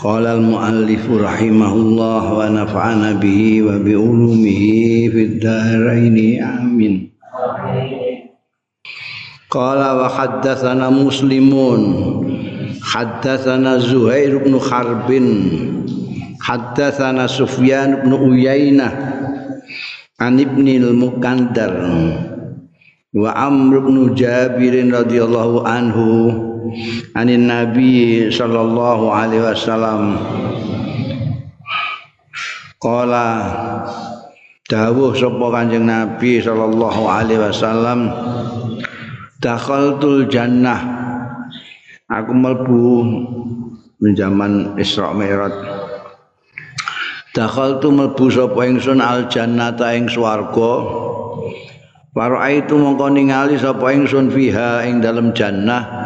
Qala al-muallif rahimahullah wa nafa'ana bihi wa bi ulumihi fid dharain amin. Qala wa haddatsana Muslimun haddatsana Zuhair bin Harbin haddatsana Sufyan bin Uyainah an Ibnil Mukandar wa Amr bin Jabir radhiyallahu anhu anin nabi sallallahu alaihi wasallam. Qala dawuh sapa kanjeng nabi sallallahu alaihi wasallam dakhaltul jannah aku mlebu zaman Isra Mi'raj. Dakhaltu mlebu sapa ingsun al jannata ing swarga. Para itu mongko ningali sapa ingsun fiha ing dalam jannah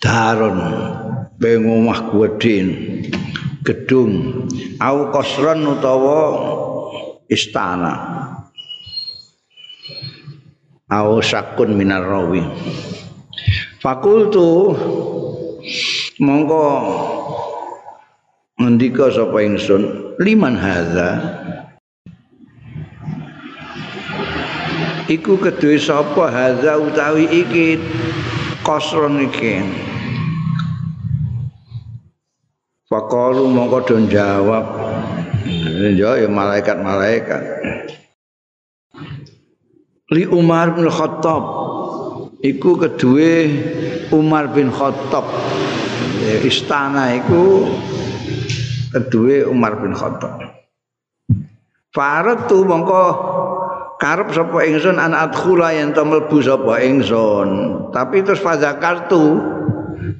daron peng omah gedhe gedung au kosron utawa istana. Au sakun minar rawi fakultu mongko ngendika sapa ingsun liman hadza? Iku kedue sapa hadza utawi iki kosron iki. Fakalu mongko don jawab ya ya malaikat-malaikat. Li Umar bin Khattab. Iku kedue Umar bin Khattab. Istana iku kedue Umar bin Khattab. Farat tu mongko karep sapa ingsun an adkhula yen to mlebu sapa ingsun. Tapi terus fazakartu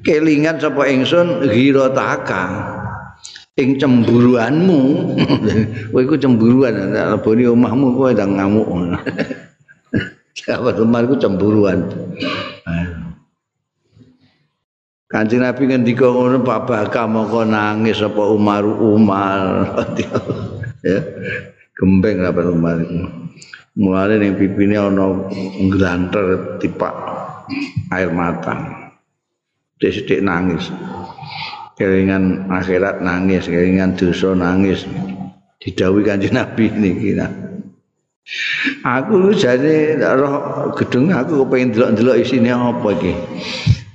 kelingan sapa ingsun ghirotaka ing cemburuanmu kowe iku cemburuan leboni omahmu kowe ndang ngamuk. Sahabat Umar iku cemburuan. Kanjeng Nabi ngendika ngono Pak Baka moko nangis apa Umar Umar ya gembeng apa Umar mulane ning pipine ana ngranter tipak air mata Sithik nangis. Kelingan akhirat nangis, kelingan dosa nangis. Didhawuhi Kanjeng Nabi niki. Aku jane roh gedung aku kepengin delok-delok isine apa iki.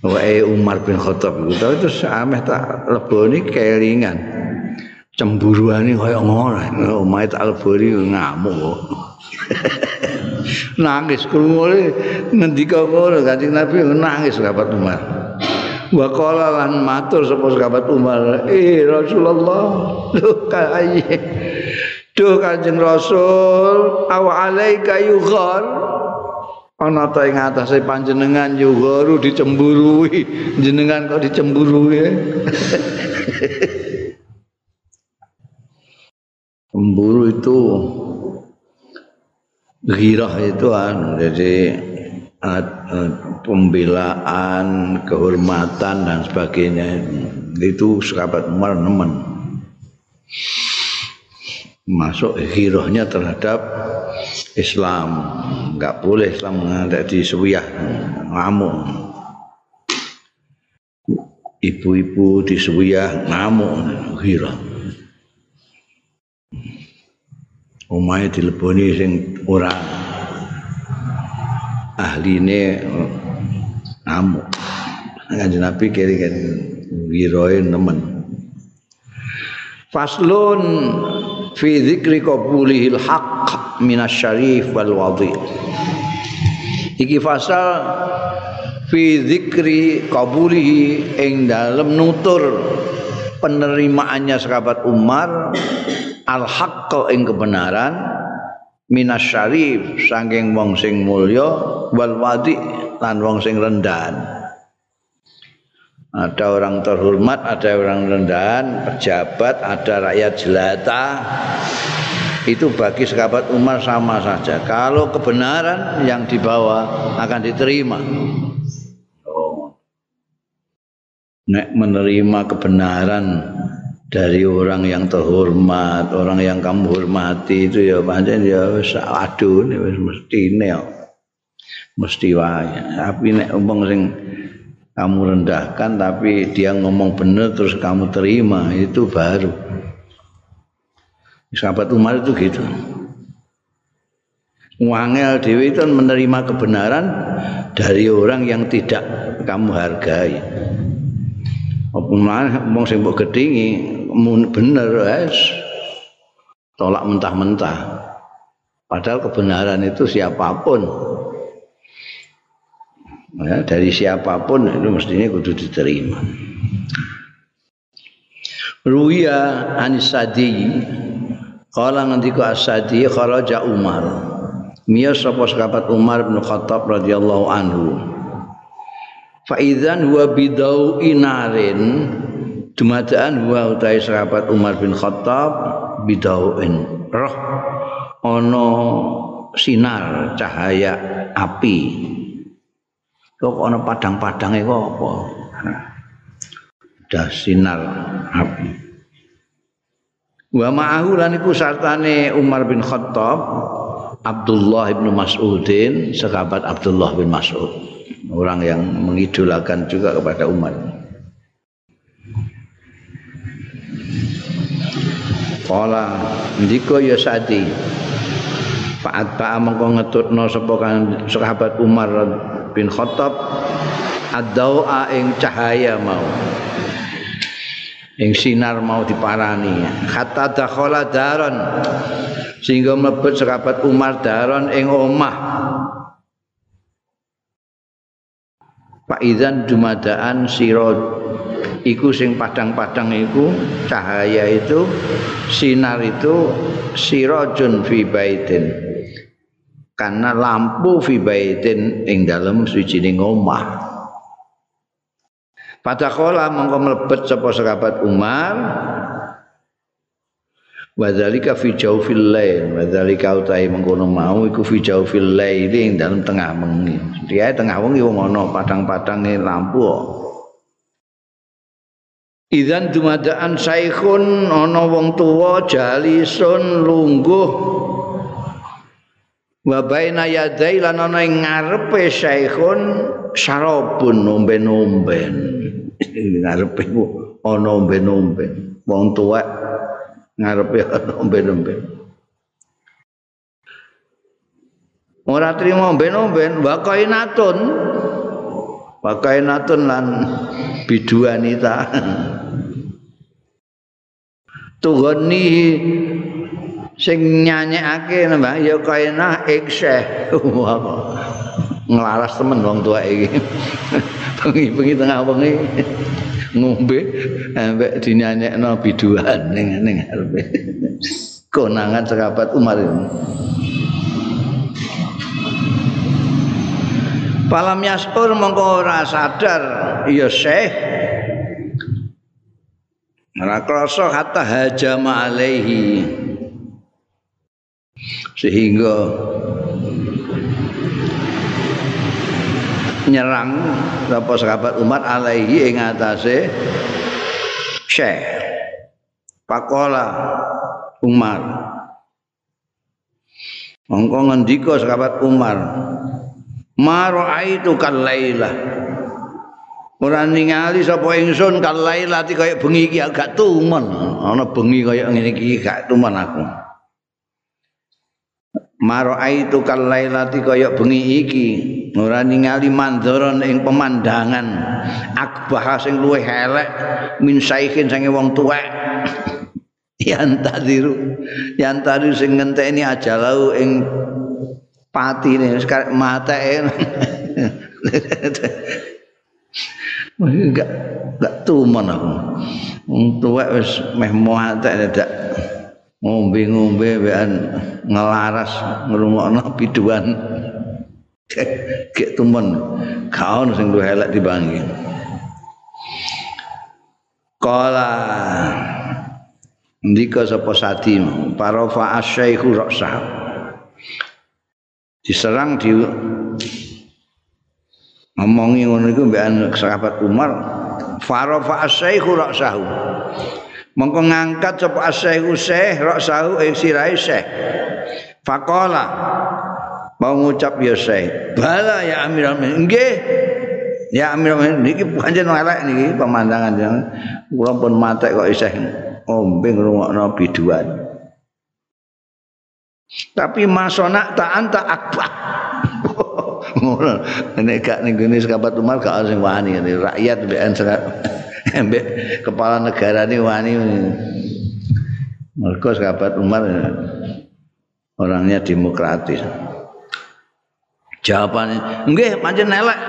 Wae Umar bin Khattab iku tapi terus ameh tak leboni kelingan. Cemburuane kaya ngono. Omahe tak leboni ngamuk. nangis krungu ngendika ngono Kanjeng Nabi? Nangis kabar Umar. wa qala lan matur sapa sahabat Umar eh Rasulullah duh kae duh kanjeng Rasul aw alaika yughar. Ana ta ing atase panjenengan yugharu dicemburui. Jenengan kok dicemburui cemburu itu ghirah itu an jadi pembelaan, kehormatan dan sebagainya. Itu sahabat Umar nemen. Masuk hirohnya terhadap Islam. Nggak boleh Islam ada di ngamuk. Ibu-ibu di Suyah ngamuk hiroh Umay dileboni sing orang ahline ngamuk. Kanjeng Nabi kiri-kiri wiroe nemen. Faslun fi dzikri qabulihil haqq minasyarif wal wadhi. Iki fasal fi dzikri qabulihi ing dalem nutur penerimaannya sahabat Umar al haqq ing kebenaran minas syarif saking wong sing mulya wal wadi lan wong sing rendahan ada orang terhormat, ada orang rendahan, pejabat, ada rakyat jelata. Itu bagi sahabat Umar sama saja. Kalau kebenaran yang dibawa akan diterima. Nek menerima kebenaran dari orang yang terhormat, orang yang kamu hormati itu ya pancen ya wis aduh wis mestine ya. Mesti wae. Tapi nek umpang sing kamu rendahkan tapi dia ngomong benar terus kamu terima itu baru sahabat Umar itu gitu Wangel Dewi itu menerima kebenaran dari orang yang tidak kamu hargai. Apa wong sing mbok bener wes. Tolak mentah-mentah. Padahal kebenaran itu siapa pun. Ya, dari siapa pun itu mestinya kudu diterima. Ruya Anisadi Kala ngendika Asadi kharaja Umar. Miyas sapa sahabat Umar bin Khattab radhiyallahu anhu. Fa idzan huwa bidau inarin dumadaan huwa utai sahabat Umar bin Khattab bidauin. Roh ana sinar cahaya api. Kok ana padang-padange kok apa? Dah sinar api. Wa ma'ahu lan iku sartane Umar bin Khattab Abdullah bin Mas'udin sahabat Abdullah bin Mas'ud. Orang yang mengidolakan juga kepada Umar Kala ndika ya sadi. Fa'at ba'a mengko ngetutno sapa sahabat Umar bin Khattab ad-dawa ing cahaya mau. Ing sinar mau diparani. Hatta dakhala daron sehingga mlebet sahabat Umar daron ing omah. Pak Idzan dumadaan sirot iku sing padang-padang iku cahaya itu sinar itu sirajun fi baitin karena lampu fi baitin ing dalem suwijining omah. Pada kola mongko mlebet sapa sahabat Umar Wadzalika fi jaufil lail, wadzalika utai mengkono mau iku fi jaufil lail ing dalem tengah wengi. Dia tengah wengi wong ana padang-padange lampu. Idzan dumadaan saikhun ana wong tuwa jalisun lungguh. Wa baina yadai lan ana ing ngarepe syekhun syarabun nomben-nomben. Ngarepe ana nomben-nomben. Wong tuwa ngarepe nomben-nomben. Ora trimo nomben-nomben wa kainatun wa kainatun lan biduanita. Tuhani sing nyanyekake nembah ya kaena ikseh nglaras temen wong tua iki. Bengi-bengi tengah bengi ngombe ambek dinyanyekno biduan ning ning arepe. Konangan sahabat Umar. ini Palam yasur mongko ora sadar. Ya Syekh. Ora krasa hatta hajama alaihi. Sehingga nyerang sapa sahabat Umar alaihi ing atase Syekh. Pakola Umar. Mongko ngendika sahabat Umar Maro aitu kalaila Ora ningali sapa ingsun kalaila kaya bengi iki agak tumen. Ana bengi kaya ngene iki gak tumen aku. Maraitu kalailati kaya bengi iki. Ora ningali mandharan ing pemandangan. Akbah sing luwih elek min saikhin sange wong tuwek. Yang tadiru yang tadi sing ngenteni aja lau ing pati ini sekarang mata enggak enggak tuman aku. Wong tuwek wis meh muatek dadak ngombe-ngombe wean ngelaras ngrungokno biduan. Gek tumen kaon sing luwih elek dibangi. Kala ndika sapa sadi para fa asyaihu rasa diserang di ngomongi ngono iku mbek sahabat Umar farofa asyaihu ra'sahu. Mongko ngangkat sapa asyaihu syekh ra'sahu ing sirahe syekh faqala. Mau ngucap ya syekh bala ya amiral mukminin nggih. Ya amiral mukminin niki pancen elek niki pemandangan yang kula pun matek kok isih ombe ngrungokno biduan tapi masona tak anta akbar nek gak ning gene sahabat Umar gak sing wani. Rakyat mbek kepala negara ini wani. Mereka sahabat Umar orangnya demokratis. Jawabannya nggih pancen elek.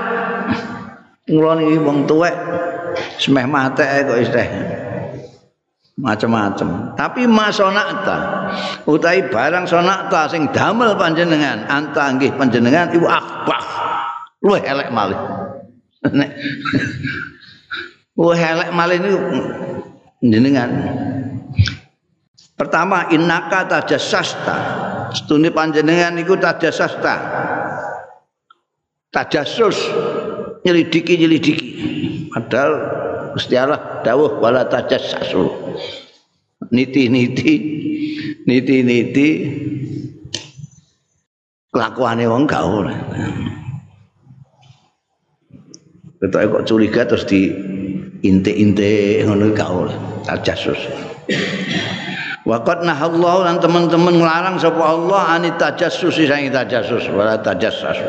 Ngulon iki wong tuwek semeh mate kok isih macam-macam. Tapi masonakta utai barang sonakta sing damel panjenengan anta nggih panjenengan ibu akbah. Luwih elek malih. Nek Luwih elek malih niku jenengan. Pertama innaka tajassasta. Setune panjenengan iku tajassasta. Tajassus nyelidiki-nyelidiki. Padahal Gusti Allah dawuh wala tajassasu. Niti-niti niti-niti kelakuane wong gak ora. Ketoke kok curiga terus di intik-intik ngono gak ora. Tajassus. Waqat nahallahu lan teman-teman nglarang sapa Allah ani tajassus sing tajassus wala tajassasu.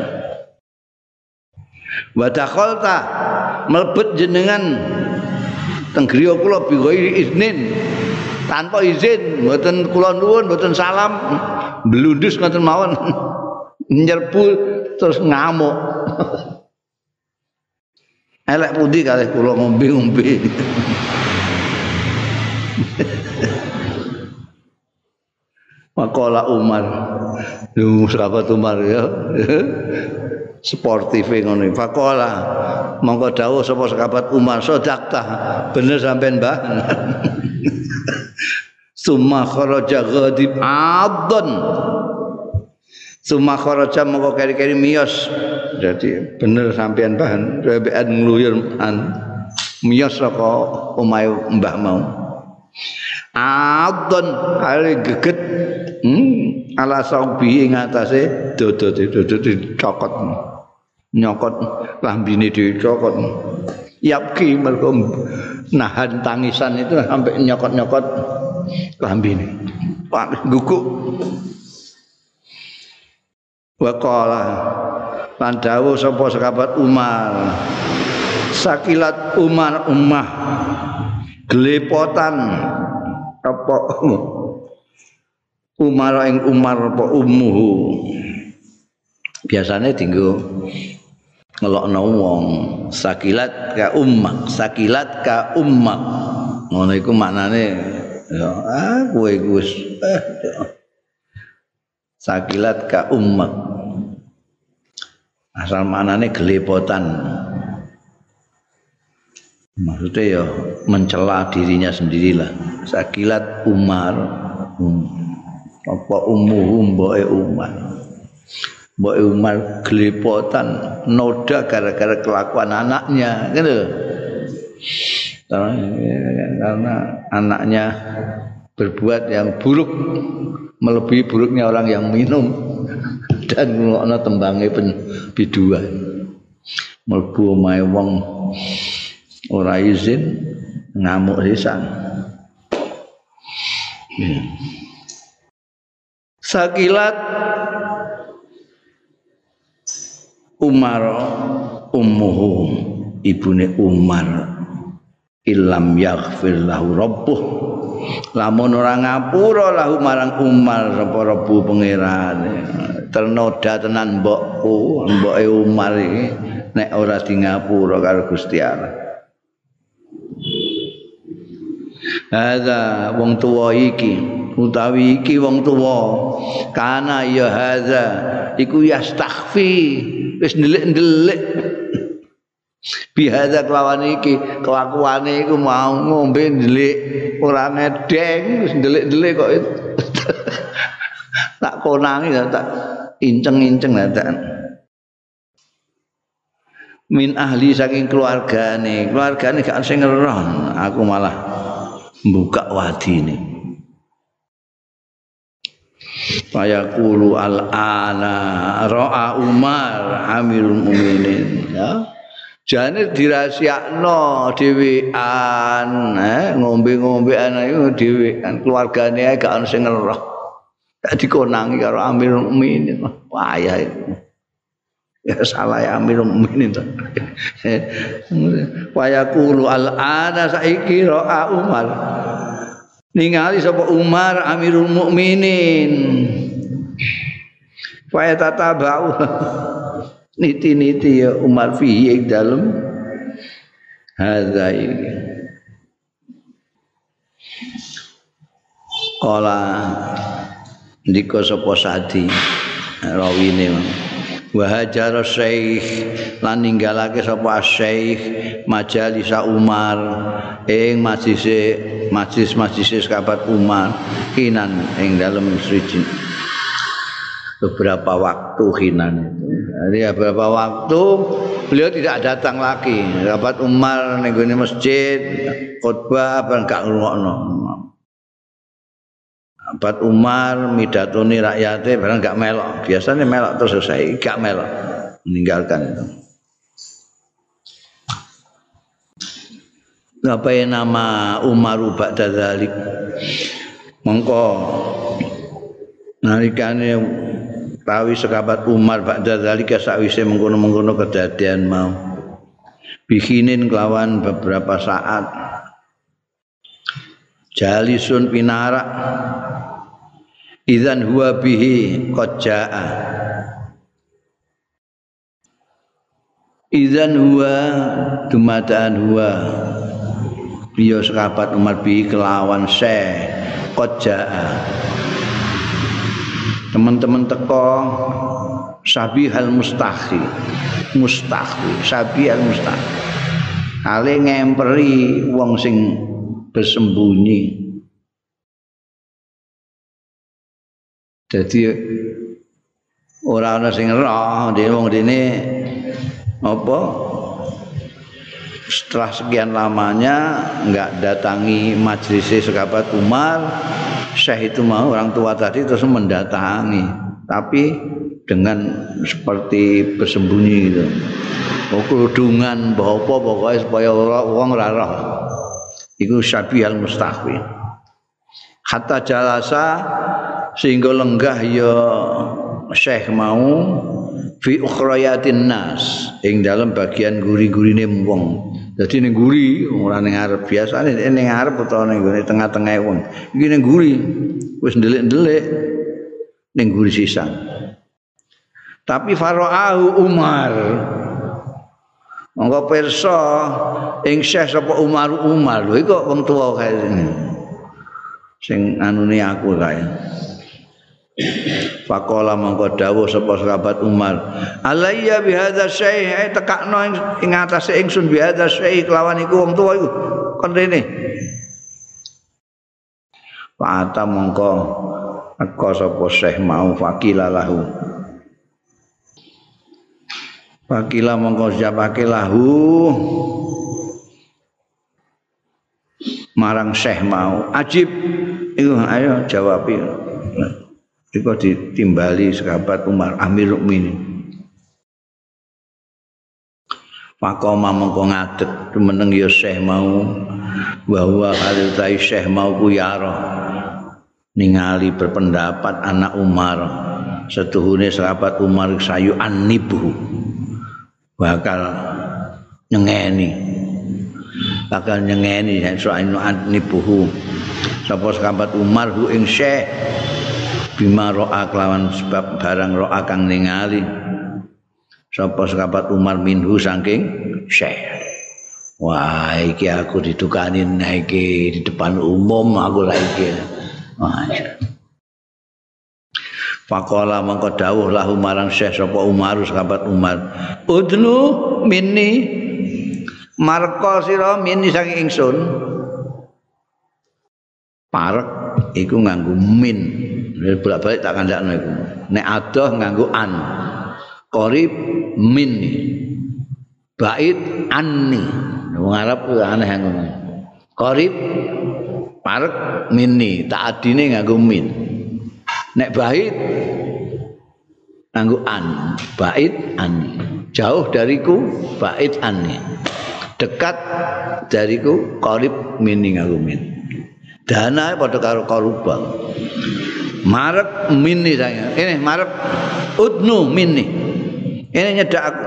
Wa dakhalta mlebet jenengan teng griya kula bi iznin. Tanpa izin mboten kula nuwun mboten salam. Blundus ngoten mawon. Nyerbu terus ngamuk. Elek pundi kalih kula ngombe-ngombe. Makola Umar, lu sahabat Umar ya, sportif ngono. Fakola mongko dawuh sapa sahabat Umar sodakta bener sampean Mbah. Summa kharaja ghadib adon. Summa kharaja mongko keri-keri miyos. Jadi bener sampean Mbah rebekan ngluyur an miyos saka omahe Mbah mau. Adon hale geget hmm, ala saubi ing atase dodo dodo dicokot. Nyokot lambine dicokot. Yapki mergo nahan tangisan itu sampai nyokot-nyokot lambine. Pak guguk. Waqala lan dawuh sapa sahabat Umar. Sakilat Umar ummah glepotan apa? Umar ing Umar apa ummuhu? Biasanya tinggal ngelokno wong sakilat ka ummak sakilat ka ummak. Ngono iku maknane ya ah kowe iku wis eh, sakilat ka ummak. Asal maknane gelepotan. Maksudnya ya mencela dirinya sendirilah. Sakilat umar um, apa umuhu mboke umar Mbak Umar gelepotan noda gara-gara kelakuan anaknya gitu. Karena anaknya berbuat yang buruk melebihi buruknya orang yang minum dan ngono tembange biduan. Mlebu omahe wong ora izin ngamuk sisan. Sakilat Umar ummuhu ibune Umar. Ilam yaghfir lahu rabbuh. Lamun ora ngapura lahu marang Umar sapa rabbu pangeran? Ternoda tenan mbokku mboke Umar iki nek ora di ngapura karo Gusti Allah. Hadza wong tuwa iki utawi iki wong tuwa. Kana ya hadza iku yastakhfi wis ndelik-ndelik. Bihadza kelawan iki kelakuane iku mau ngombe ndelik ora ngedeng ndelik-ndelik kok. Tak konangi tak inceng-inceng tak. Min ahli saking keluargane keluargane gak sing ngeron aku malah buka wadine Fayaqulu al-ana ra'a Umar Amirul Mukminin ya. Jane dirahasiakno dhewean eh ngombe-ngombean iku dhewean keluargane gak ono sing ngeroh. Gak dikonangi karo Amirul Mukminin wayah itu ya. Salah ya Amirul Mukminin to. Wayaqulu al-ana saiki ra'a Umar ningali sapa Umar Amirul Mukminin. Faya tatabau niti-niti ya Umar fi ing dalem. Hadza iki kala ndika sapa sadi rawine wa hajar syekh lan ninggalake sapa syekh majalis Umar ing majlise majlis-majlis sahabat Umar kinan ing dalem siji beberapa waktu hinan itu. Jadi beberapa waktu beliau tidak datang lagi. Dapat Umar ning masjid khutbah apa enggak ngrungokno. Dapat Umar midatoni rakyatnya barang enggak melok. Biasanya melok terus selesai, enggak melok. Meninggalkan itu. Yang nama Umar Ba'da Dzalik? Mongko nalikane tawi sekabat Umar ba'da zalika sakwise mengkono-mengkono kedadian mau bikinin kelawan beberapa saat jalisun pinara idzan huwa bihi qad jaa idzan huwa dumadaan huwa. Biyo sekabat Umar bihi kelawan syekh qad jaa teman-teman teko sabihal mustahi. Mustahi sabihal mustahi. Ale ngemperi wong sing bersembunyi jadi ora ana sing roh dene wong dene apa? Setelah sekian lamanya enggak datangi majelis sekabat Umar Syekh itu mau orang tua tadi terus mendatangi. Tapi dengan seperti bersembunyi gitu. Kerudungan apa pokoknya supaya orang rarah itu syabi al mustahwi hatta jalasa sehingga lenggah ya syekh mau fi ukhrayatin nas ing dalam bagian guri-gurine wong Jadi ning guri ora ning arep biasane ning arep utawa ning tengah-tengah wong. Iki ning guri wis ndelik-ndelik ning guri sisan. Tapi Faro'ahu Umar Monggo pirsa ing Syekh sapa Umar Umar lho iku wong tuwa kae sing anune aku kae. Fakola mongko dawuh sapa sahabat Umar. Alayya bi hadza syai' ay tekakno ing atase ingsun bi hadza kelawan iku wong tuwa iku. Kon rene. Fa'ata mongko eko sapa syekh mau fakila lahu. Fakila mongko siapake lahu. Marang syekh mau. Ajib. Iku ayo jawab Iku ditimbali sahabat Umar Amir Mukminin. Makoma mengko ngadeg meneng ya Syekh mau. Bahwa kali tai Syekh mau ku yaro ningali berpendapat anak Umar. Setuhune sahabat Umar sayu anibu. Bakal nyengeni. Bakal nyengeni soal anibuhu. Sapa sahabat Umar hu ing Syekh bima ro'a kelawan sebab barang ro'a kang ningali. Sapa sahabat Umar minhu saking Syekh. Wah iki aku ditukani iki di depan umum aku lah iki. Fakola mengko dawuh lahu marang Syekh sapa Umar sahabat Umar. Udnu minni. Marko sira min saking ingsun. Parek iku nganggo min bolak-balik tak kandakno iku. Nek adoh nganggo an. Qarib min. Bait anni. Wong Arab aneh ngono qarib parek minni. Tak adine nganggo min. Nek bait nganggo an. Bait anni. Jauh dariku bait anni. Dekat dariku qarib minni nganggo min. Dana padha karo korubang marep minni saya. Ini marep udnu minni. Ini nyedak aku.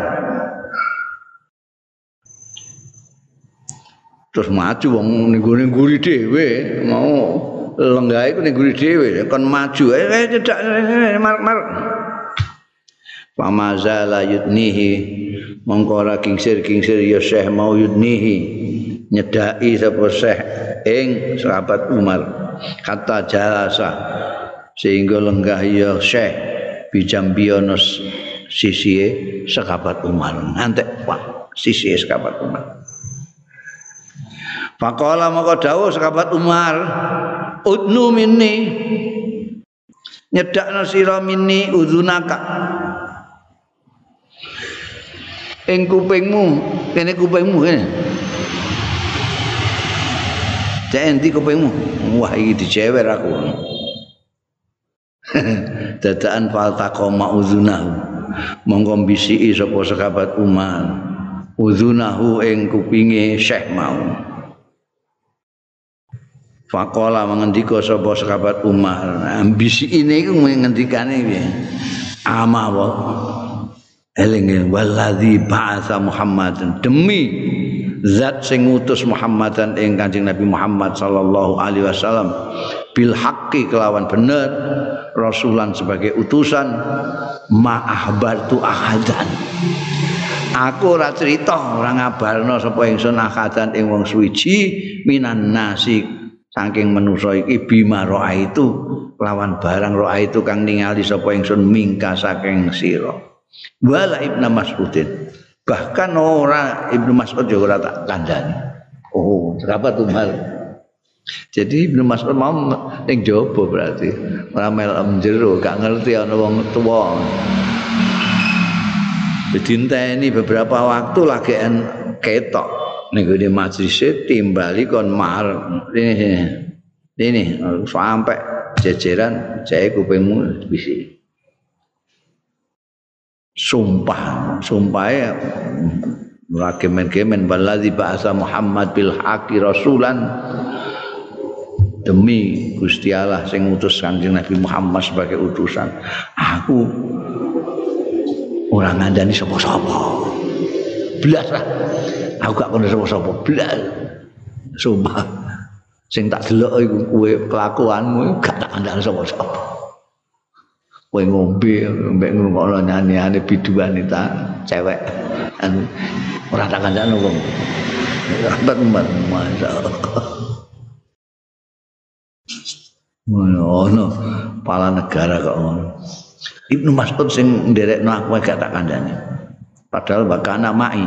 Terus maju wong ning guri dhewe mau lenggah iku ning guri dhewe kon maju. Eh nyedak marep marep. Pamazala yudnihi mongko kingsir kingsir ya Syekh mau yudnihi. Nyedaki sapa Syekh ing sahabat Umar. Kata jalasa sehingga lenggah ya Syekh bijambionos sisi sahabat Umar ngantek pak sisi sahabat Umar Pakola maka dawuh sahabat Umar udnu minni. Nyedakno sira minni udunaka ing kupingmu kene kupingmu kene. Cek endi kupingmu? Wah iki dicewer aku dadaan faltaqa mauzunahu monggo bisiki sapa sahabat Umar. Uzunahu ing kupinge Syekh mau. Fakola mengendika sapa sahabat Umar. Ambisi ini iku ngendikane piye? Ama eling waladzi ba'atsa Muhammadan. Demi zat sing ngutus Muhammadan ing Kanjeng Nabi Muhammad sallallahu alaihi wasallam bil haqqi kelawan bener rasulan sebagai utusan ma ahbartu ahadan. Aku ora cerita ora ngabarno sapa ingsun ahadan ing wong suwiji minan nasi saking manusa iki bima roa itu lawan barang roa itu kang ningali sapa ingsun mingka saking sira. Wala ibnu mas'udin. Bahkan ora ibnu mas'ud juga ora tak kandhani. Oh kenapa tuh mal jadi ibnu mas'ud mau ning jowo berarti. Ora mel jero gak ngerti ana wong tuwa. Ini beberapa waktu lagi ketok ning di majelis timbali kon mar ini ini sampai jejeran saya kupingmu bisi sumpah sumpah ya. Lagi men-kemen baladhi bahasa Muhammad bil haqi rasulan demi Gusti Allah sing ngutus Kanjeng Nabi Muhammad sebagai utusan. Aku orang ngandani sapa-sapa. Belas lah. Aku gak kono sapa-sapa. Belas sumpah. Sing tak delok iku kowe kelakuanmu gak tak kandhani sapa-sapa. Kowe ngombe mbek ngrungokno nyanyiane bidu wanita cewek. Ora tak kandhane wong rapat mbak masyaallah ngono pala negara kok ngono. Ibnu Mas'ud sing nderekno aku gak tak kandhane padahal bakana mai.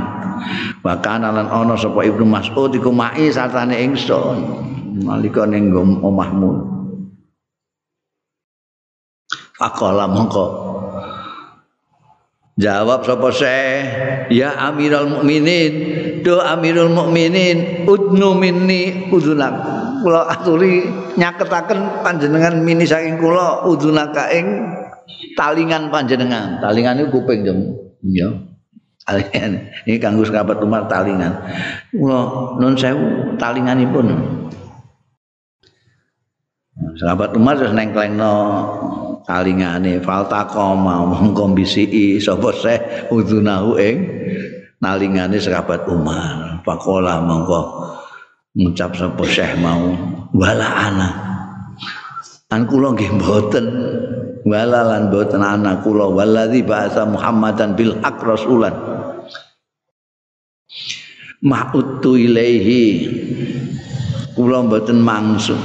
Bakana lan ana sapa Ibnu Mas'ud iku mai satane ingsun. Nalika ning omahmu. Fakola mongko Jawab sapa Syekh, ya Amirul Mukminin, do Amirul Mukminin, udnu minni udunak. Kula aturi nyaketaken panjenengan mini saking kula udunaka ing talingan panjenengan. Talingan niku kuping jem. Ya. Talingan. Ini kanggo sahabat Umar talingan. Kula nun sewu talinganipun. Sahabat Umar terus nengklengno kalingane faltaqama mongko bisiki sapa seh udunahu ing nalingane sahabat Umar faqala mongko ngucap sapa syekh mau wala ana. An kula nggih mboten. Wala lan mboten ana kula. Waladzi ba'asa Muhammadan bil haq rasulan. Ma'utu ilaihi. Kula mboten mangsung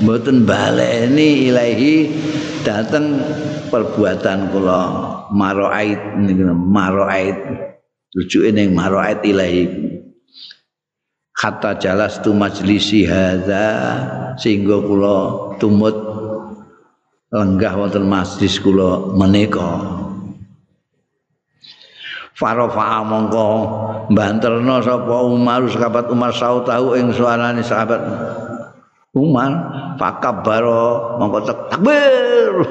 mboten baleni ilahi dateng perbuatan kula. Maroait niku maroait. Rujuke ning maroait ilahi kata jalas tu majlisi hadza sehingga kula tumut lenggah wonten majlis kula menika. Farofa mongko banterno sapa Umar sahabat Umar sautahu ing suarane sahabat Umar fakabaro mongko takbir.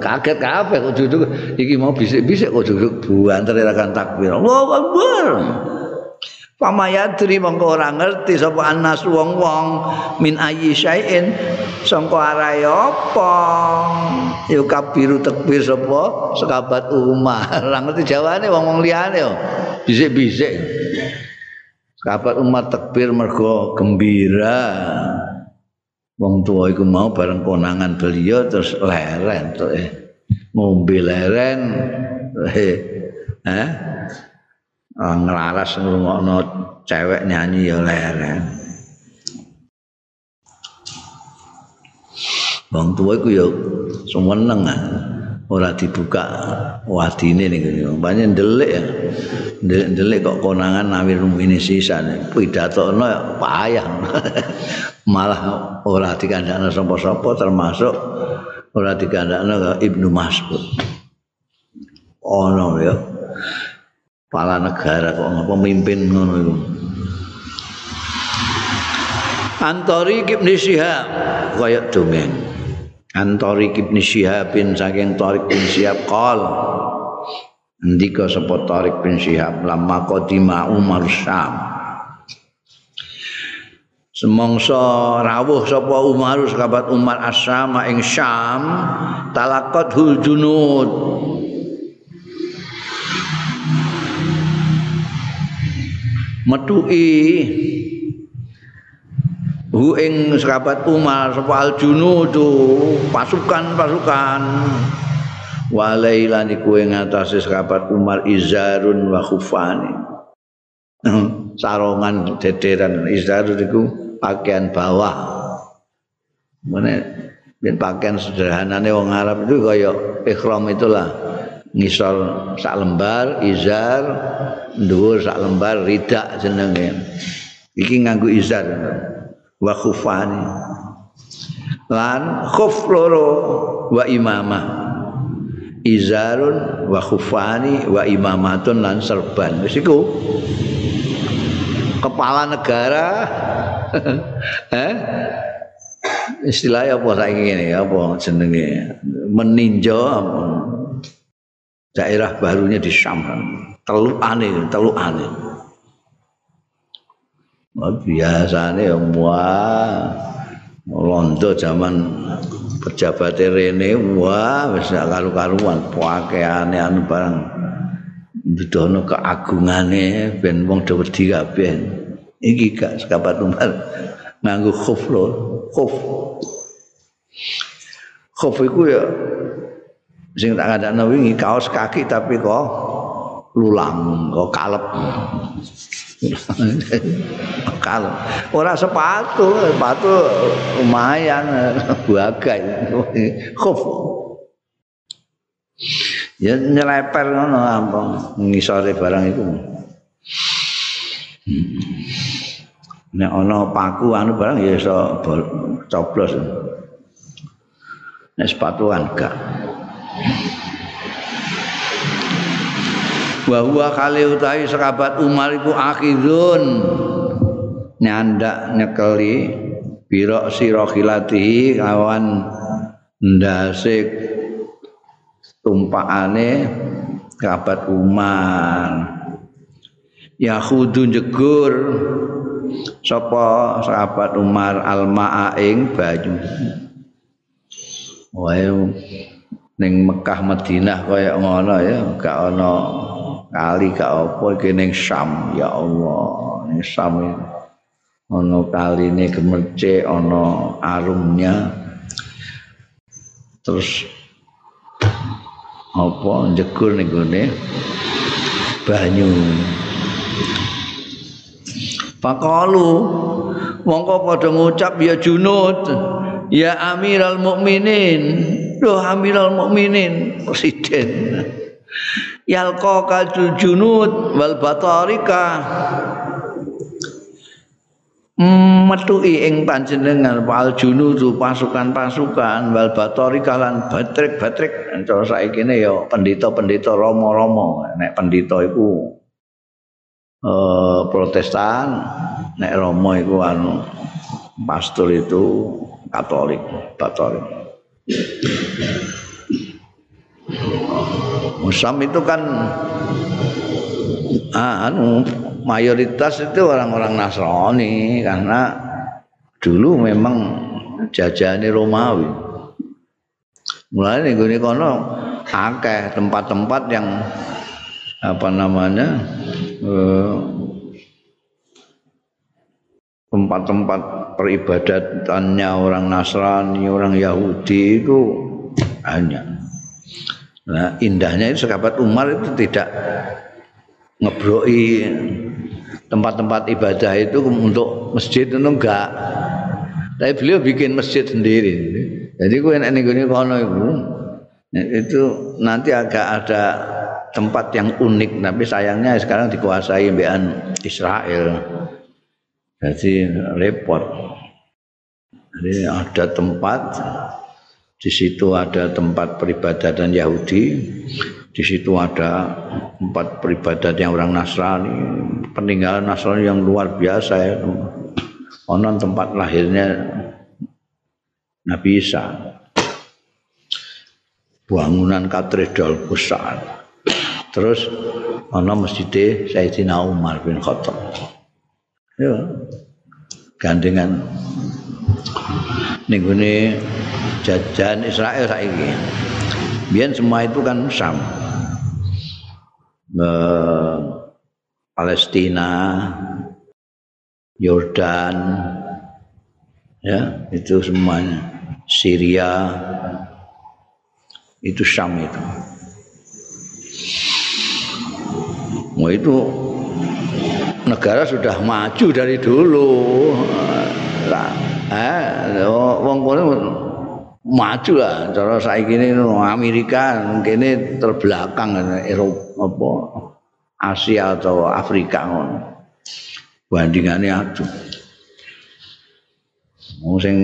Kaget kabeh kok duduk. Iki mau bisik-bisik kok duduk. Banter kan takbir. Allahu Akbar Pamayadri mongko ora ngerti sapa anas wong-wong min ayyi syai'in sangka arahe apa. Ya kabiru takbir sapa sekabat umar. Ora ngerti jawane wong-wong liyane yo. Bisik-bisik. Sekabat umar takbir mergo gembira. Wong tua iku mau bareng konangan beliau terus leren tuh eh. Ngombe leren. Eh. Oh, ngelaras ngrungokno cewek nyanyi ya leren. Wong tuwa iku ya seneng ah. ora dibuka wadine niku. Banyak ndelik ya. Ndelik kok konangan nawir ini sisa pidatono ya payah. Malah ora dikandakno sapa-sapa termasuk ora dikandakno Ibnu Mas'ud. Ono ya. Kepala negara kok pemimpin ngono iku? Antori Ibn Syihab kaya dongeng Antori Ibn Syihab bin saking Tarik bin Syihab qol. Ndika sapa Tarik bin Syihab lama qadima Umar Syam. Semongso rawuh sapa Umar sahabat Umar Asyam ing Syam talakot hul junud metuki hu ing sahabat Umar sapa al pasukan-pasukan. Walailan iku ing atase sahabat Umar izarun wa khufani. Sarongan dederan. Izarun iku pakaian bawah. Dan pakaian sederhana nih wong Arab itu kayak ikhram itulah ngisor sak lembar izar dhuwur sak lembar ridak jenenge. Iki nganggo izar. Wa khufani. Lan khuf loro wa imamah. Izarun wa khufani wa imamatun lan serban. Wis iku. Kepala negara. Eh? Istilahnya apa saiki ngene apa jenenge? Meninjau daerah barunya di Syam telukane telukane. Oh, biasane ya wah londo zaman pejabat rene wah wis karu-karuan. Pakaiane anu barang dudono keagungane ben wong do wedi kabeh. Iki gak sekabat umar nganggo khuf lho. Khuf. Khuf iku ya sing tak kandakno wingi kaos kaki tapi kok lulang kok kalep. Kalep. Ora sepatu sepatu lumayan bagai khuf. Ya nyeleper ngono ampun. Ngisore barang itu nek ana paku anu barang ya iso coblos. Nek sepatu gak wa huwa kali utahi sahabat Umar iku akhidun nyandak nyekeli biro sirohilatihi kawan ndasik tumpakane sahabat Umar. Yahudu jegur sapa sahabat Umar almaa ing banyu. Wae ning Mekah Madinah kaya ngono ya gak ana kali gak apa iki ning Syam ya Allah. Ning Syam ana kaline gemerce ana arumnya. Terus apa jegur ning gone? Banyu. Fakalu mongko padha ngucap ya junud ya amiral mukminin loh amiral mukminin presiden. Yalqa kal junud wal batarika. Metuki ing panjenengan wal junudu pasukan-pasukan wal batori kalan batrik-batrik cara saiki ne ya pendeta-pendeta romo-romo nek pendeta iku eh protestan nek romo iku anu pastor itu katolik batorik Musam itu kan ah, anu mayoritas itu orang-orang Nasrani karena dulu memang jajahane Romawi. Mulai nih kono akeh tempat-tempat yang apa namanya eh, tempat-tempat peribadatannya orang Nasrani, orang Yahudi itu banyak. Nah, indahnya itu sahabat Umar itu tidak ngebroki tempat-tempat ibadah itu untuk masjid itu enggak. Tapi beliau bikin masjid sendiri. Jadi gue enak nih kono itu, itu nanti agak ada tempat yang unik, tapi sayangnya sekarang dikuasai bean Israel. Jadi repot. Jadi ada tempat di situ ada tempat peribadatan Yahudi, di situ ada tempat peribadatan orang Nasrani, peninggalan Nasrani yang luar biasa ya. Onon tempat lahirnya Nabi Isa. Bangunan katedral besar. Terus ono masjid Sayyidina Umar bin Khattab. Ya. Gandengan ning jajan Israel saiki. Biar semua itu kan Sam. Eh, Palestina, Yordan, ya itu semuanya. Syria, itu Sam itu. Mau itu negara sudah maju dari dulu. Eh, wong kono maju lah. Cara saiki ini Amerika mungkin terbelakang Eropa apa Asia atau Afrika ngono. Bandingannya aduh. Wong sing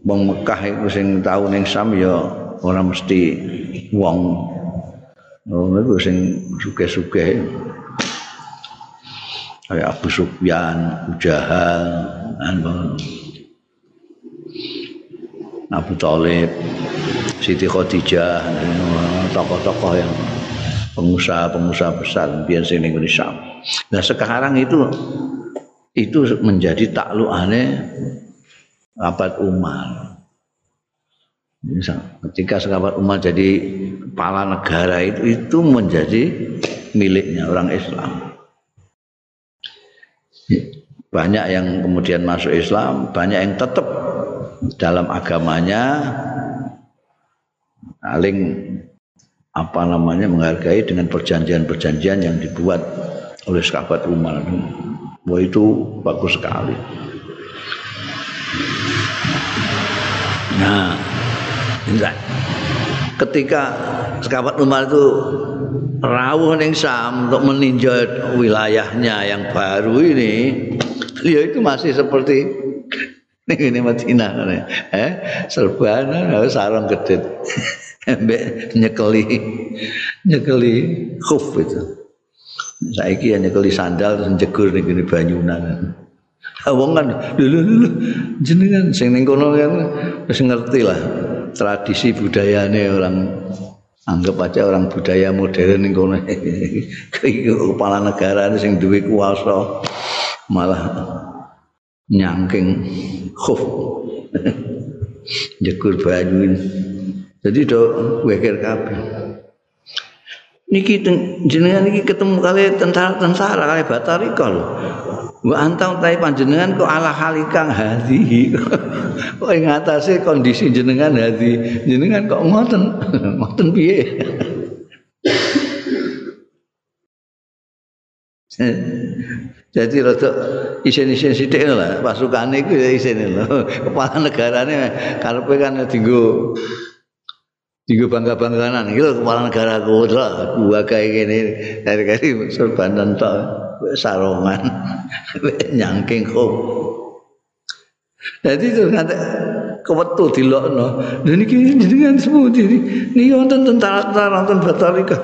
wong Mekah iku sing tau ning Sam ya ora mesti wong. Ngono iku sing sugih-sugih kayak Abu Sufyan, Abu Jahal, Abu Talib, Siti Khadijah, tokoh-tokoh yang pengusaha-pengusaha besar biar sini Indonesia. Nah sekarang itu itu menjadi takluk aneh abad Umar. Ketika sahabat Umar jadi kepala negara itu itu menjadi miliknya orang Islam. Banyak yang kemudian masuk Islam, banyak yang tetap dalam agamanya saling apa namanya menghargai dengan perjanjian-perjanjian yang dibuat oleh sahabat Umar. Wah itu bagus sekali. Nah. Ketika sahabat Umar itu rawuh ning Sam untuk meninjau wilayahnya yang baru ini, beliau itu masih seperti ini Madinah eh serban sarung gedit. Mbek nyekeli nyekeli khuf itu. Saiki ya nyekeli sandal terus jegur ning gini banyunan wong kan dulu dulu jenengan sing ning kono kan wis ngerti lah tradisi budayane orang anggap aja orang budaya modern ning kono. Kepala negara sing duwe kuasa malah nyangking khuf. Jekur banyu jadi do weker kabeh niki jenengan niki ketemu kali tentara-tentara kali batarika lho. Mbak antang tapi panjenengan kok ala halikang hati kok ing atase kondisi jenengan hati jenengan kok ngoten? Ngoten piye? Jadi rada isin-isin sithik lah. Pasukane iku ya isin lho. Kepala negarane karepe kan dienggo dienggo bangga-bangganan iki kepala negara kota gua kayak gini dari kali sorban tok sarongan nyangking kok Jadi itu ngantek kewetu dilokno. Lha niki jenengan sepundi niki wonten tentara-tentara wonten Batarika.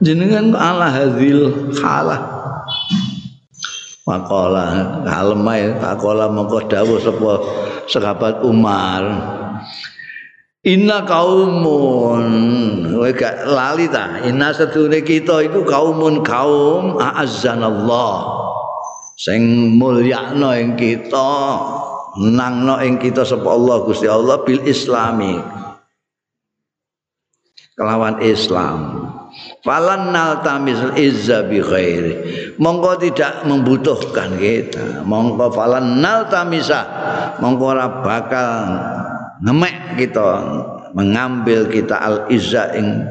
Jenengan ala hadil halah. Makola kalemai takola mongko dawuh sapa sahabat Umar. Inna kaumun. Gak lali ta? Inna sedune kita itu kaumun kaum A'azzanallah. Sing mulyakno ing kita nangno ing kita sapa Allah Gusti Allah bil islami. Kelawan Islam. Falan naltamis izza bi khairi mongko tidak membutuhkan kita. Mongko falan naltamisa. Mongko ora bakal ngemek kita mengambil kita al izza ing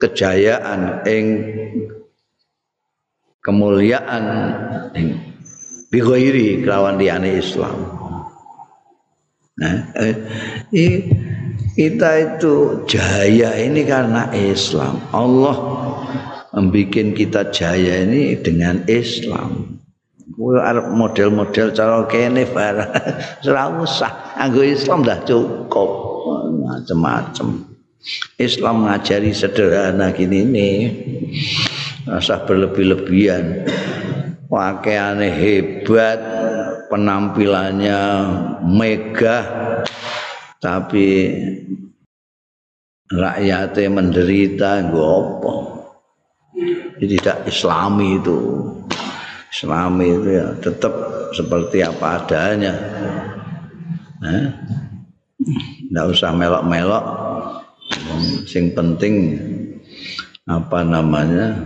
kejayaan ing kemuliaan ing bi khairi kelawan liyane Islam Nah, eh, kita itu jaya ini karena Islam. Allah membuat kita jaya ini dengan Islam. Model-model cara kene barang ora usah. Anggo Islam dah cukup. Macam-macam Islam ngajari sederhana gini nih rasa berlebih-lebihan. Pakaiannya hebat penampilannya megah tapi rakyatnya menderita gopo jadi tidak islami itu islami itu ya tetap seperti apa adanya. Tidak eh? usah melok-melok. Sing penting apa namanya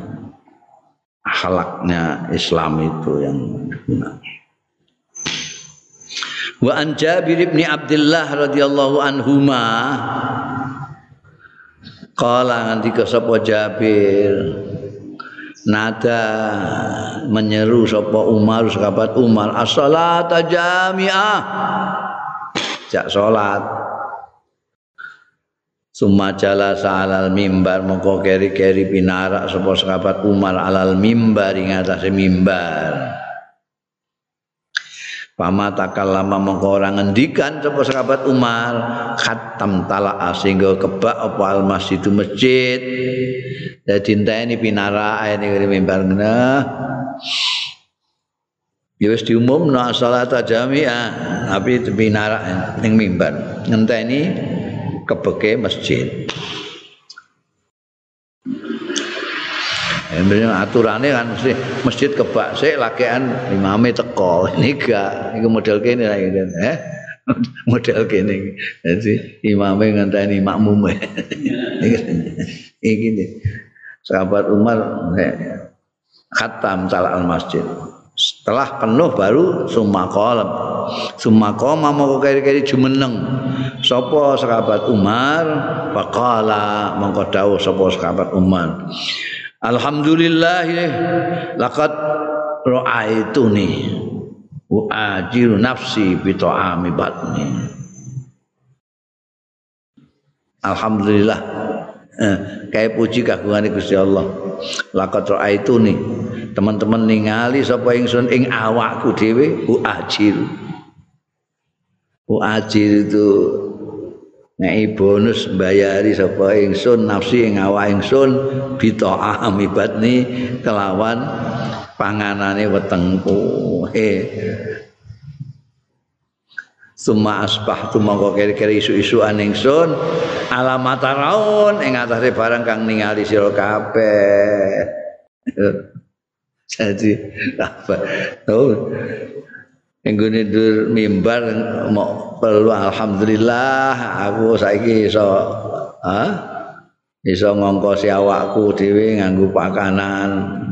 akhlaknya Islam itu yang Wa an Jabir bin Abdullah radhiyallahu anhuma Kala ngendika sapa Jabir nada menyeru sapa Umar sahabat Umar as-salata jami'ah. Jak salat. Summa jala alal mimbar mongko keri-keri pinarak sapa sahabat Umar alal mimbar ing atase mimbar. Pama takallama mongko ora ngendikan sapa sahabat Umar khatam tala sehingga kebak apa al masjid masjid. Dadi enteni pinara ini mimbar ngene. Ya wis diumumno salat jamiah tapi pinara ning mimbar. Ngenteni kebeke masjid. Emene aturane kan mesti masjid kebak sik lakean imame teko. Ini gak iku model kene lah gitu. Eh? model kene. Jadi imame ngenteni makmum. Iki nih. Sahabat Umar khatam salat masjid. Setelah penuh baru sumakolam. Sumakoma mau kiri-kiri jumeneng. Sopo sahabat Umar, pakala mongko dawuh sopo sahabat Umar. Alhamdulillah laqad ra'aituni wa ajiru nafsi bi ta'ami batni. Alhamdulillah eh, kayak puji kagungane Gusti Allah. Laqad ra'aituni teman-teman ningali sapa ingsun ing awakku dhewe u ajir. U ajir itu ngei bonus bayari sapa ingsun nafsi ing awak ingsun bita amibatni kelawan panganane wetengku he Suma asbah tu mongko kiri-kiri isu-isu aningsun alamat raun ing atase barang kang ningali sira kabeh. Jadi apa? Tuh Enggone dur mimbar mau perlu alhamdulillah aku saiki iso ha iso ngongkosi awakku dhewe nganggo pakanan.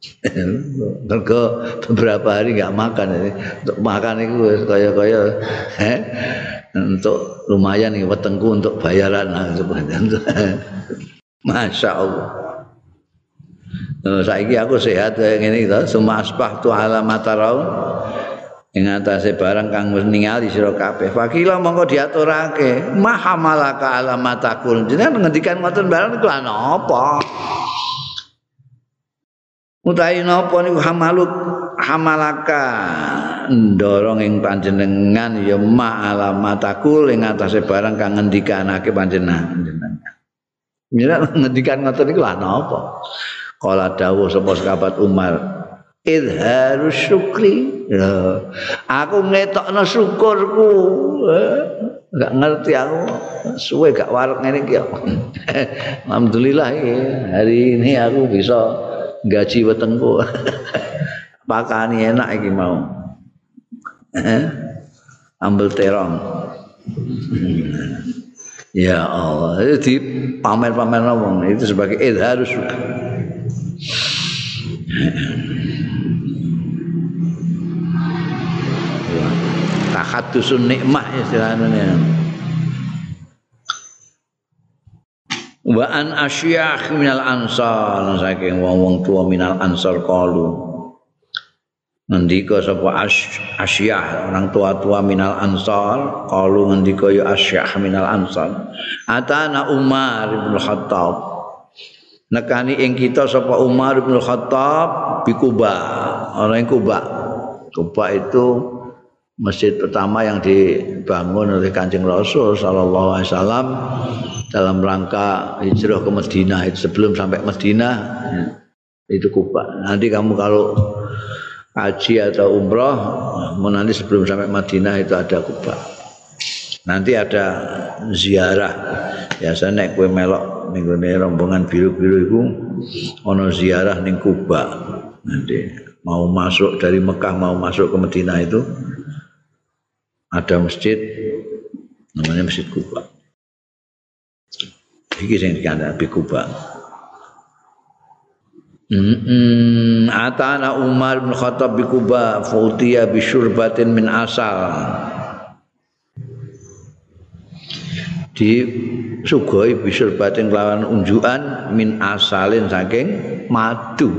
Mergo beberapa hari enggak makan ini. Untuk makan itu kaya-kaya eh? Untuk lumayan nih wetengku untuk bayaran. Masya Allah. Uh, saiki aku sehat ngene iki to, summa asbahtu ala matarau ing atase barang kang wis ningali sira kabeh. Fakila mongko diaturake. Mahamalaka alamatakul jenengan ngendikan ngoten barang iku apa utahe napa niku hamaluk hamalaka ndorong ing panjenengan ya ma alamataku ing atase barang kang ngendikanake panjenengan Mira ngendikan ngoten iku lha napa? Kala dawuh sapa sahabat Umar, idharus syukri. Ya, aku ngetokno syukurku. Enggak ngerti aku. Suwe gak ngene iki. Alhamdulillah hari ini aku bisa gaji wetengku. Pakani enak iki mau. Ambil terong. Ya Allah, itu pamer-pamer ngomong itu sebagai idharus syukur. Takhadusun nikmah istilahnya. Wa an asyakh minal ansar. Saking wong-wong tua minal ansar kalu. Ngendika sapa asyah orang tua-tua minal ansar kalu ngendika ya asyah minal ansar. Atana Umar bin Khattab. Nekani ing kita sapa Umar bin Khattab di Kuba orang Kuba Kuba itu masjid pertama yang dibangun oleh Kanjeng Rasul sallallahu alaihi wasallam dalam rangka hijrah ke Madinah itu sebelum sampai Madinah itu Kuba nanti kamu kalau haji atau umroh mau nanti sebelum sampai Madinah itu ada Kuba nanti ada ziarah. Biasa naik kue melok ning rombongan biru-biru iku ana ziarah ning Kuba nanti mau masuk dari Mekah mau masuk ke Madinah itu ada masjid namanya Masjid Kuba iki sing dikandani Kuba Mm Atana Umar bin Khattab bi Kuba fautiya bi syurbatin min asal. Di sugoi bisur batin kelawan unjukan min asalin saking madu.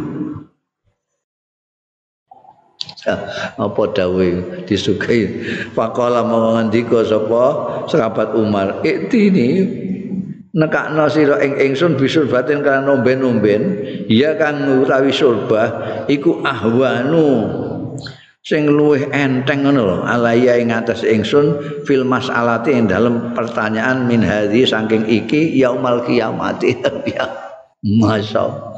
Apa dawe disugai faqala mau sapa sahabat Umar? Iktini nekakno sira ing ingsun bisur batin kan nomben-nomben ya kang utawi surbah iku ahwanu sing luwih enteng ngono lho alaya ing atas ingsun fil masalati ing dalam pertanyaan min hadhi saking iki yaumal kiamati ya masya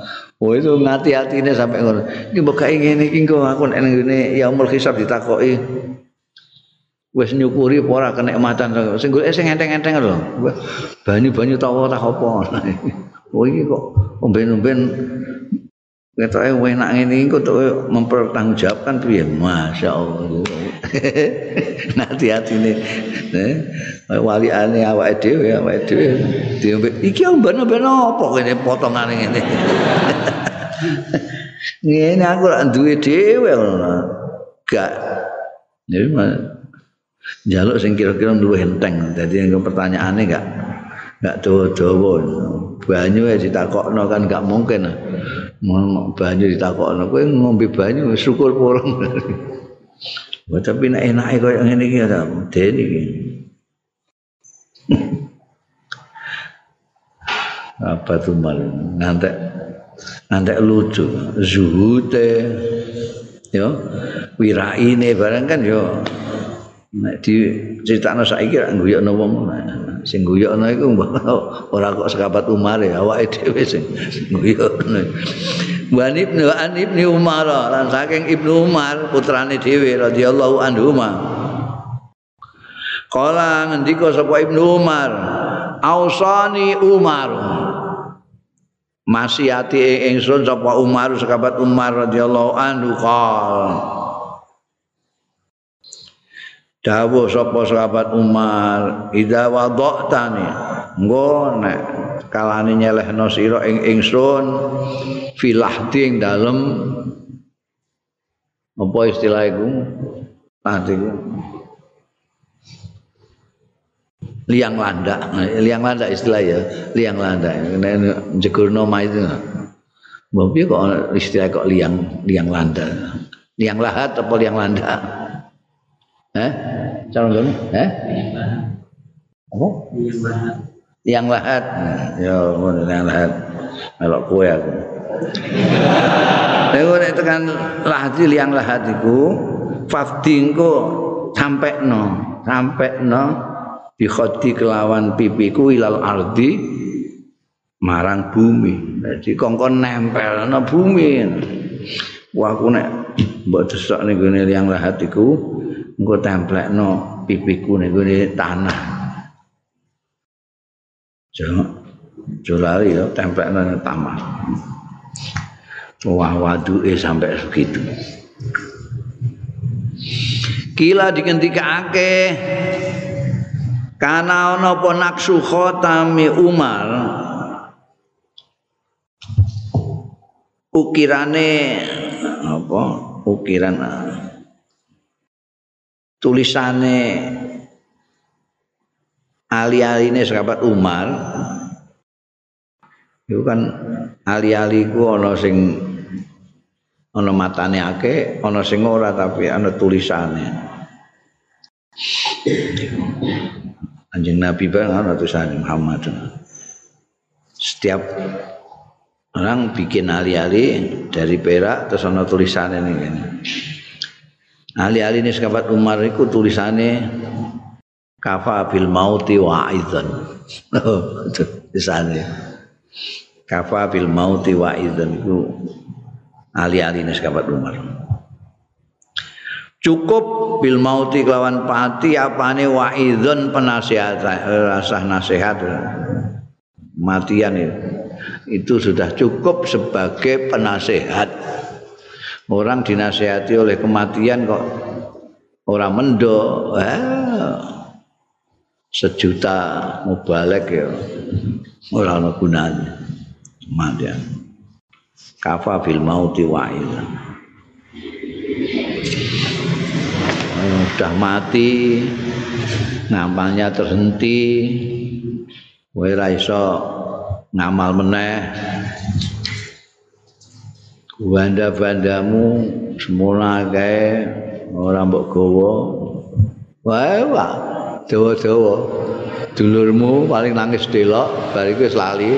Oh itu ngati-hati ini sampai ngono. Ini buka ingin ini kau aku nek ngene yaumul hisab ditakoki. Wes nyukuri ora kenikmatan sing golek sing enteng-enteng lho. Banyu-banyu tawa tak apa. Oh iki kok omben-omben Ketoke enak ngene iki kok mempertanggungjawabkan piye? Masyaallah. Nanti atine eh wali ane awake dhewe awake dhewe diombe iki omben-omben apa kene potongane ngene. Ngene aku lak duwe dhewe. Gak. Jadi jaluk sing kira-kira luwih enteng. Dadi pertanyaane gak gak dawa-dawa. Banyu ya ditakokno kan gak mungkin. banyu ditakokno kowe ngombe banyu syukur porong Wah, tapi nek enake koyo ngene iki ya den iki. Apa tuh mal ngantek ngantek lucu zuhute yo wiraine barang kan yo nek di critakno saiki ra guyokno wong. Sing guyokno iku ora kok sekabat Umar ya awake dhewe sing guyokno Wan Ibnu An Ibnu Umar lan saking Ibnu Umar putrane dhewe radhiyallahu anhu Kala ngendika sapa Ibnu Umar Ausani Umar. Masihati ingsun sapa Umar sekabat Umar radhiyallahu anhu kala dawuh sapa sahabat Umar idza wada'tani. Engko nek kalane nyelehno sira ing ingsun filahdi ing dalem. Apa istilah iku? Tadi liang landak. Liang landak istilah ya liang landak. Jegurno ma itu Mbak kok istilah kok liang liang landak? Liang lahat apa liang landak? Eh? Calon dulu? Eh? Apa? Yang lahat. Ya, yang lahat. Kalau kue aku. Lha nek tekan lahdi liang lahat iku fafdi engko sampekno, sampekno bi khodi kelawan pipiku ilal ardi marang bumi. Jadi kongkon nempel na bumi. Wah aku nek mbok desok ning gone liang lahat iku engko templekno pipiku ning gone tanah. Jangan Jolali ya templek nang taman. Wah waduke sampai segitu. Kila dikendikake kana ana apa naksu khatami Umar ukirane apa ukiran tulisane ali-aline sahabat Umar Iku kan ali-ali ku ana sing ana matane akeh, ana sing ora tapi ana tulisane. Anjing Nabi bang ana tulisan Muhammad. Setiap orang bikin ali-ali dari perak terus ana tulisannya nih kan. Ali-ali ini sahabat Umar itu tulisannya kafa bil mauti wa aidan. Oh, tulisannya. kafa bil mauti wa idzan. Ku ali-ali sahabat Umar. Cukup bil mauti kelawan pati apane wa idzan penasihat rasa nasihat. Matian itu. Itu sudah cukup sebagai penasehat orang dinasehati oleh kematian kok orang mendo eh, sejuta mubalek ya orang gunanya mati kafa bil mauti wa'id sudah mati ngamalnya terhenti. Ora iso ngamal meneh banda-bandamu semula kae ora mbok gawa wae wae dawa-dawa. Dulurmu paling nangis delok bariku wis lali.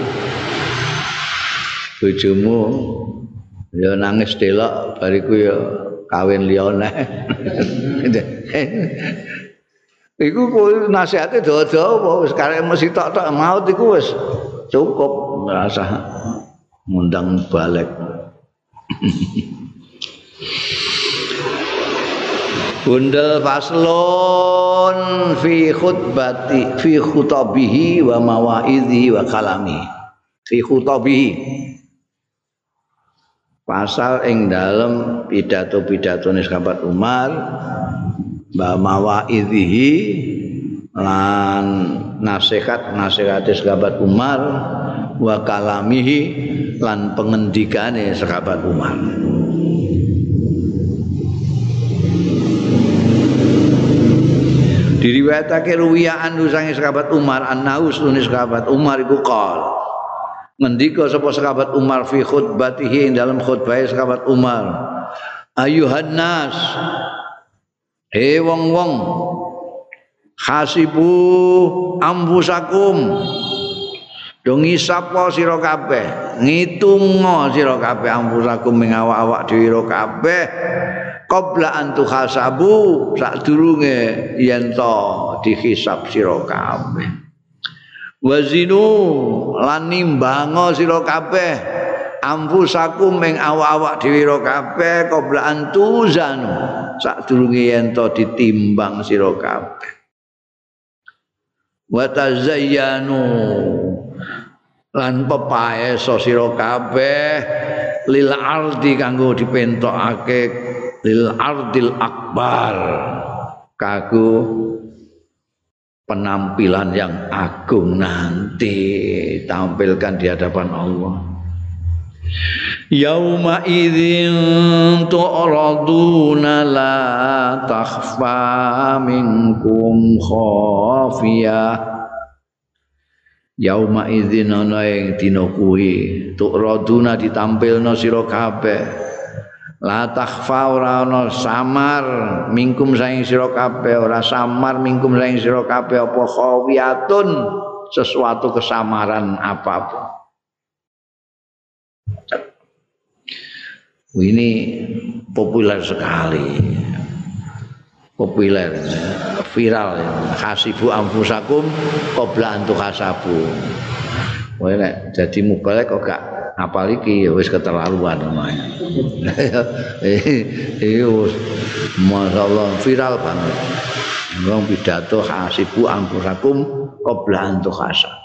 Bojomu ya nangis delok bariku ya kawin liyane. Iku nasihate dawa-dawa wis karek mesti tok-tok maut iku wis cukup merasa ngundang balik Bundel faslon fi khutbati fi khutabihi wa mawaidhi wa kalami. Fi khutabihi. Pasal ing dalem pidato-pidato sahabat Umar ba mawaidhi lan nasihat-nasihat sahabat Umar wa kalamihi lan pengendikane sahabat Umar. Diriwayatake ruwiya anu sange sahabat Umar annahu sunis sahabat Umar iku qol ngendika sapa sahabat Umar fi khutbatihi ing dalam khutbah sahabat Umar ayuhan nas he wong-wong hasibu ambusakum do ngisap sira kabeh ngitungo sira kabeh ambusakum ing awak-awak dhewe kabeh. Qabla antu hasabu sadurunge yen to dihisab sira kabeh. Wazinu lan nimbango sira kabeh. Ampusakum ing awak-awak dhewe ro kabeh qabla antuzan sadurunge yen to ditimbang sira kabeh. Wa tazayyanu lan pepaeso sira kabeh lil ardi kanggo dipentokake lil ardil akbar kagu penampilan yang agung nanti tampilkan di hadapan Allah. Yauma idzin tu'raduna la takhfa minkum khafiyah Yauma idzin ana ing dina kuwi. Tu'raduna ditampilna sira kabeh. La takhfa ora ana samar mingkum saing sira kabeh ora samar mingkum saing sira kabeh. Apa khawiyatun? Sesuatu kesamaran apapun. Ini populer sekali populer viral hasibu amfusakum qabla antu hasabu Wah, jadi mubalek kok gak apal iki wis keterlaluan namanya. Wis masyaallah viral banget. Wong pidato hasibu amfusakum qabla antu hasab.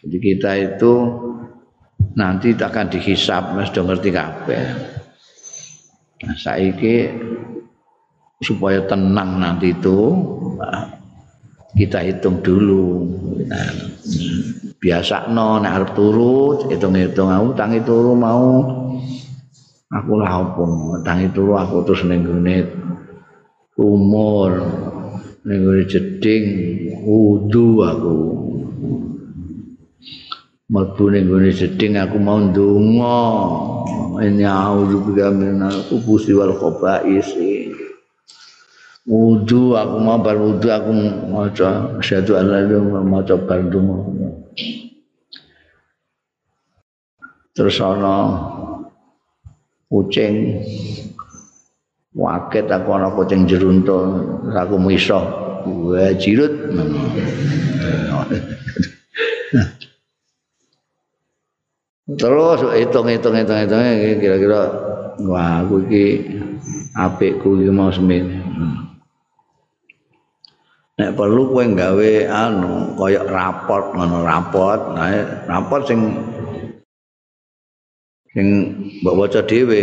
Jadi kita itu nanti akan dihisap, mas sudah ngerti kabeh. Saiki supaya tenang nanti itu. Kita hitung dulu. Nah, biasa no nek arep turu hitung-hitung aku tangi turu mau aku lah opo tangi turu aku terus ning gone umur ning gone jeding wudu aku. Mlebu ning gone jeding aku mau ndonga. Ini auzu bika minal kubusi wal khaba'is wudu aku mau bar wudu aku maca asyhadu an la ilaha maca bar terus ana kucing waket aku ana kucing jerunto aku miso gue jirut. Terus hitung hitung hitung hitung kira-kira wah aku iki apikku iki mau semene nek perlu kowe gawe anu kaya raport ngono raport nah raport sing sing mbok waca dhewe.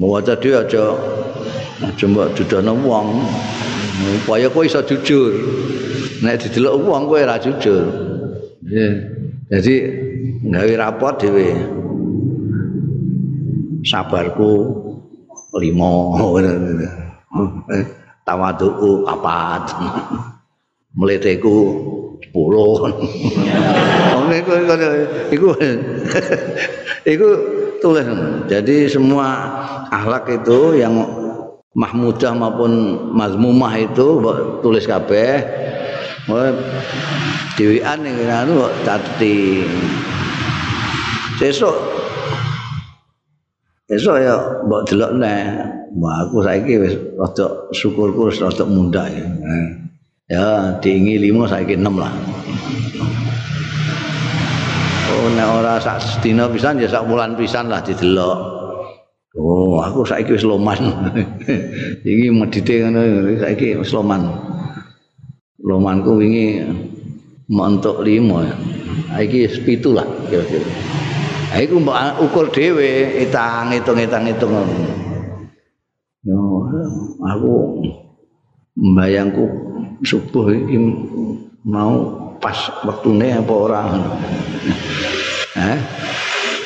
Mbok waca dhewe aja aja mbok dudono wong. Upaya kowe iso jujur. Nek didelok wong kowe ora jujur. Jadi gawe raport dhewe. Sabarku limo tawaduku papat. Meleteku sepuluh iku iku iku tulis. Jadi semua akhlak itu yang mahmudah maupun mazmumah itu tulis kabeh. Dewean ning anu cateti sesuk sesuk ya mbok delok neh Wah, aku saiki wis rada syukurku wis rada mundak ya. Ya, diingi 5 saiki 6 lah. Oh, nek ora sak dina pisan ya sak wulan pisan lah didelok. Oh, aku saiki wis loman. Iki medite ngono saiki wis loman. Lomanku wingi montok 5. Iki wis 7 lah kira-kira. Iku mbok ukur dhewe, itang hitung hitung. Yo, aku mbayangku subuh iki mau pas waktune apa ora. Eh?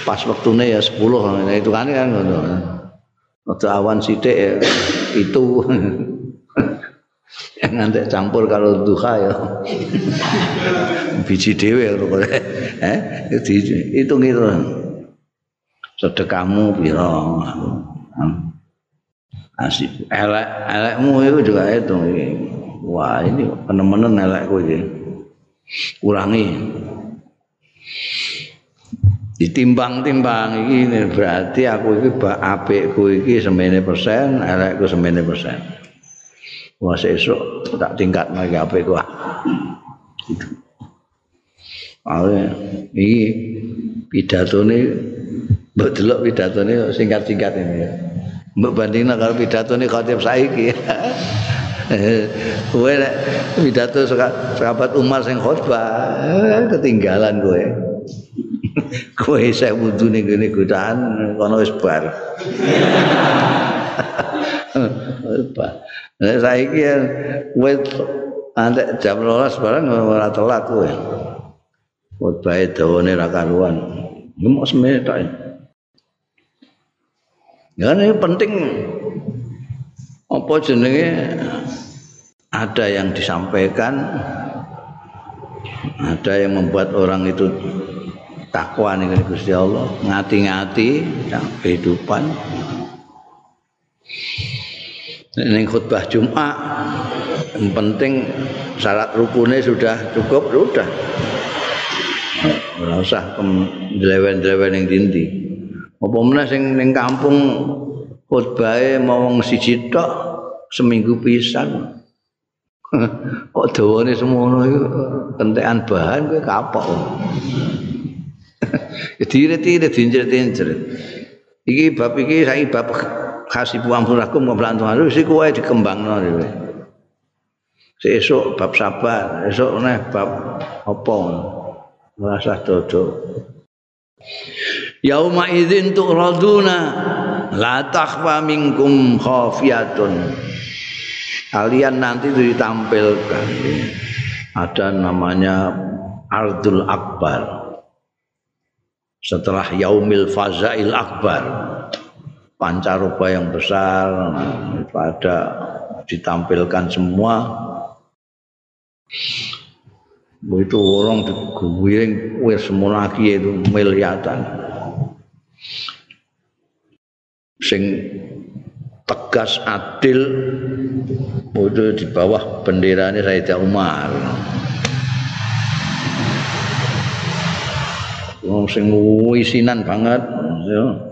Pas waktune ya 10 itu kan kan ngono. Awan sithik ya itu yang nanti campur kalau duha ya. Biji dewe eh itu hitung itu sedekahmu piro? Asik. Elek elekmu itu juga itu. Wah ini penemenan elekku ini kurangi ditimbang-timbang ini berarti aku ini apikku ini semene persen elekku semene persen wah sesuk tak tingkat lagi apikku ah gitu ini pidato ini betul pidato ini singkat-singkat ini ya. mbok bandingna karo pidato ni khatib saiki. Kowe nek pidato sahabat Umar sing khotbah ketinggalan kowe. kowe isih wudu ning ngene godaan kono wis bar. Nek saiki kowe antek jam 12 barang ora telat kowe. Khotbah dawane ra karuan. Ngemok semene tok. Ya ini penting apa jenenge ada yang disampaikan ada yang membuat orang itu takwa nih Gusti Allah ngati-ngati kehidupan ini khutbah Jumat yang penting syarat rukunnya sudah cukup sudah nggak usah delewen-delewen yang dinti Apa meneh sing ning kampung khotbahe mau wong siji tok seminggu pisan. Kok dawane semono iku kentekan bahan kowe kapok. Dire-dire dincret-incret. Iki bab iki saiki bab khasibu amsurakum ngobrol harus iku wae dikembangno dhewe. Sesuk bab sabar, esuk neh bab apa? Rasa dodo. Yauma idzin tu'raduna la takhfa minkum khafiyatun. Kalian nanti ditampilkan ada namanya Ardul Akbar. Setelah Yaumil Fazail Akbar, pancaroba yang besar pada ditampilkan semua. Itu orang diguring wis semua itu miliatan. Sing tegas adil itu di bawah benderanya Sayyidah Umar. Wong sing wisinan banget ya.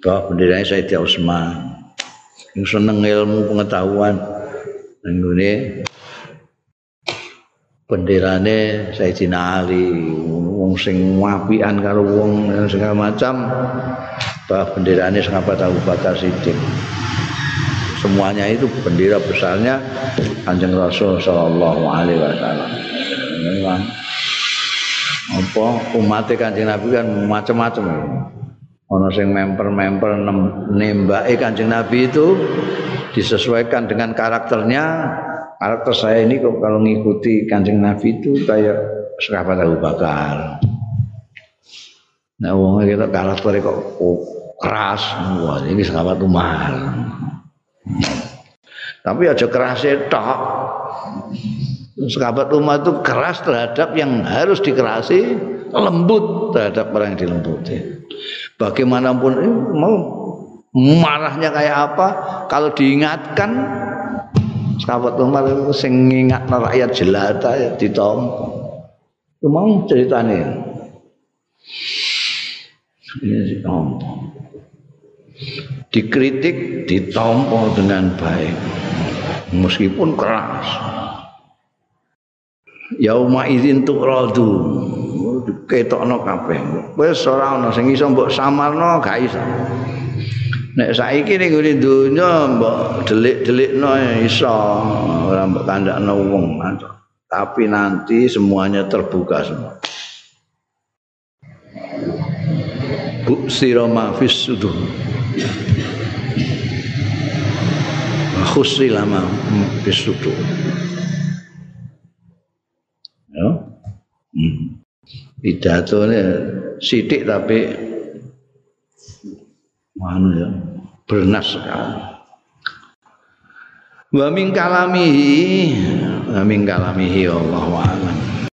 Bawah benderanya Sayyidah Utsman yang seneng ilmu pengetahuan. Ini benderane Sayyidina Ali wong sing wapian karo wong segala macam. Bah benderane sahabat Abu Bakar Siddiq. Semuanya itu bendera besarnya Kanjeng Rasul sallallahu alaihi wasallam. Apa umat Kanjeng Nabi kan macam-macam ana sing memper-memper nembake Kanjeng Nabi itu disesuaikan dengan karakternya karakter saya ini kok kalau ngikuti kancing Nabi itu kayak sahabat Abu Bakar. Nah, wong kita karakter kok keras, wah ini sahabat Umar. Tapi aja keras tok. Sahabat Umar itu keras terhadap yang harus dikerasi, lembut terhadap orang yang dilembuti. Bagaimanapun eh, mau marahnya kayak apa, kalau diingatkan sahabat Umar itu sing ngingat rakyat jelata ya ditompo. Itu mau ceritanya. Ini. Dikritik ditompo dengan baik. Meskipun keras. Yauma idzin tu'radu. Ketokno kabeh. Wis ora ana sing iso mbok samarno gak iso. Nek saiki ning ngene donya mbok delik-delikno iso ora mbok kandakno wong. Tapi nanti semuanya terbuka semua. Bu sirama fis sudur. Khusi lama fis sudur. Ya. Hmm. Pidatone sithik tapi anu ya bernas sekali. Wa min kalamihi wa min kalamihi Allah wa alam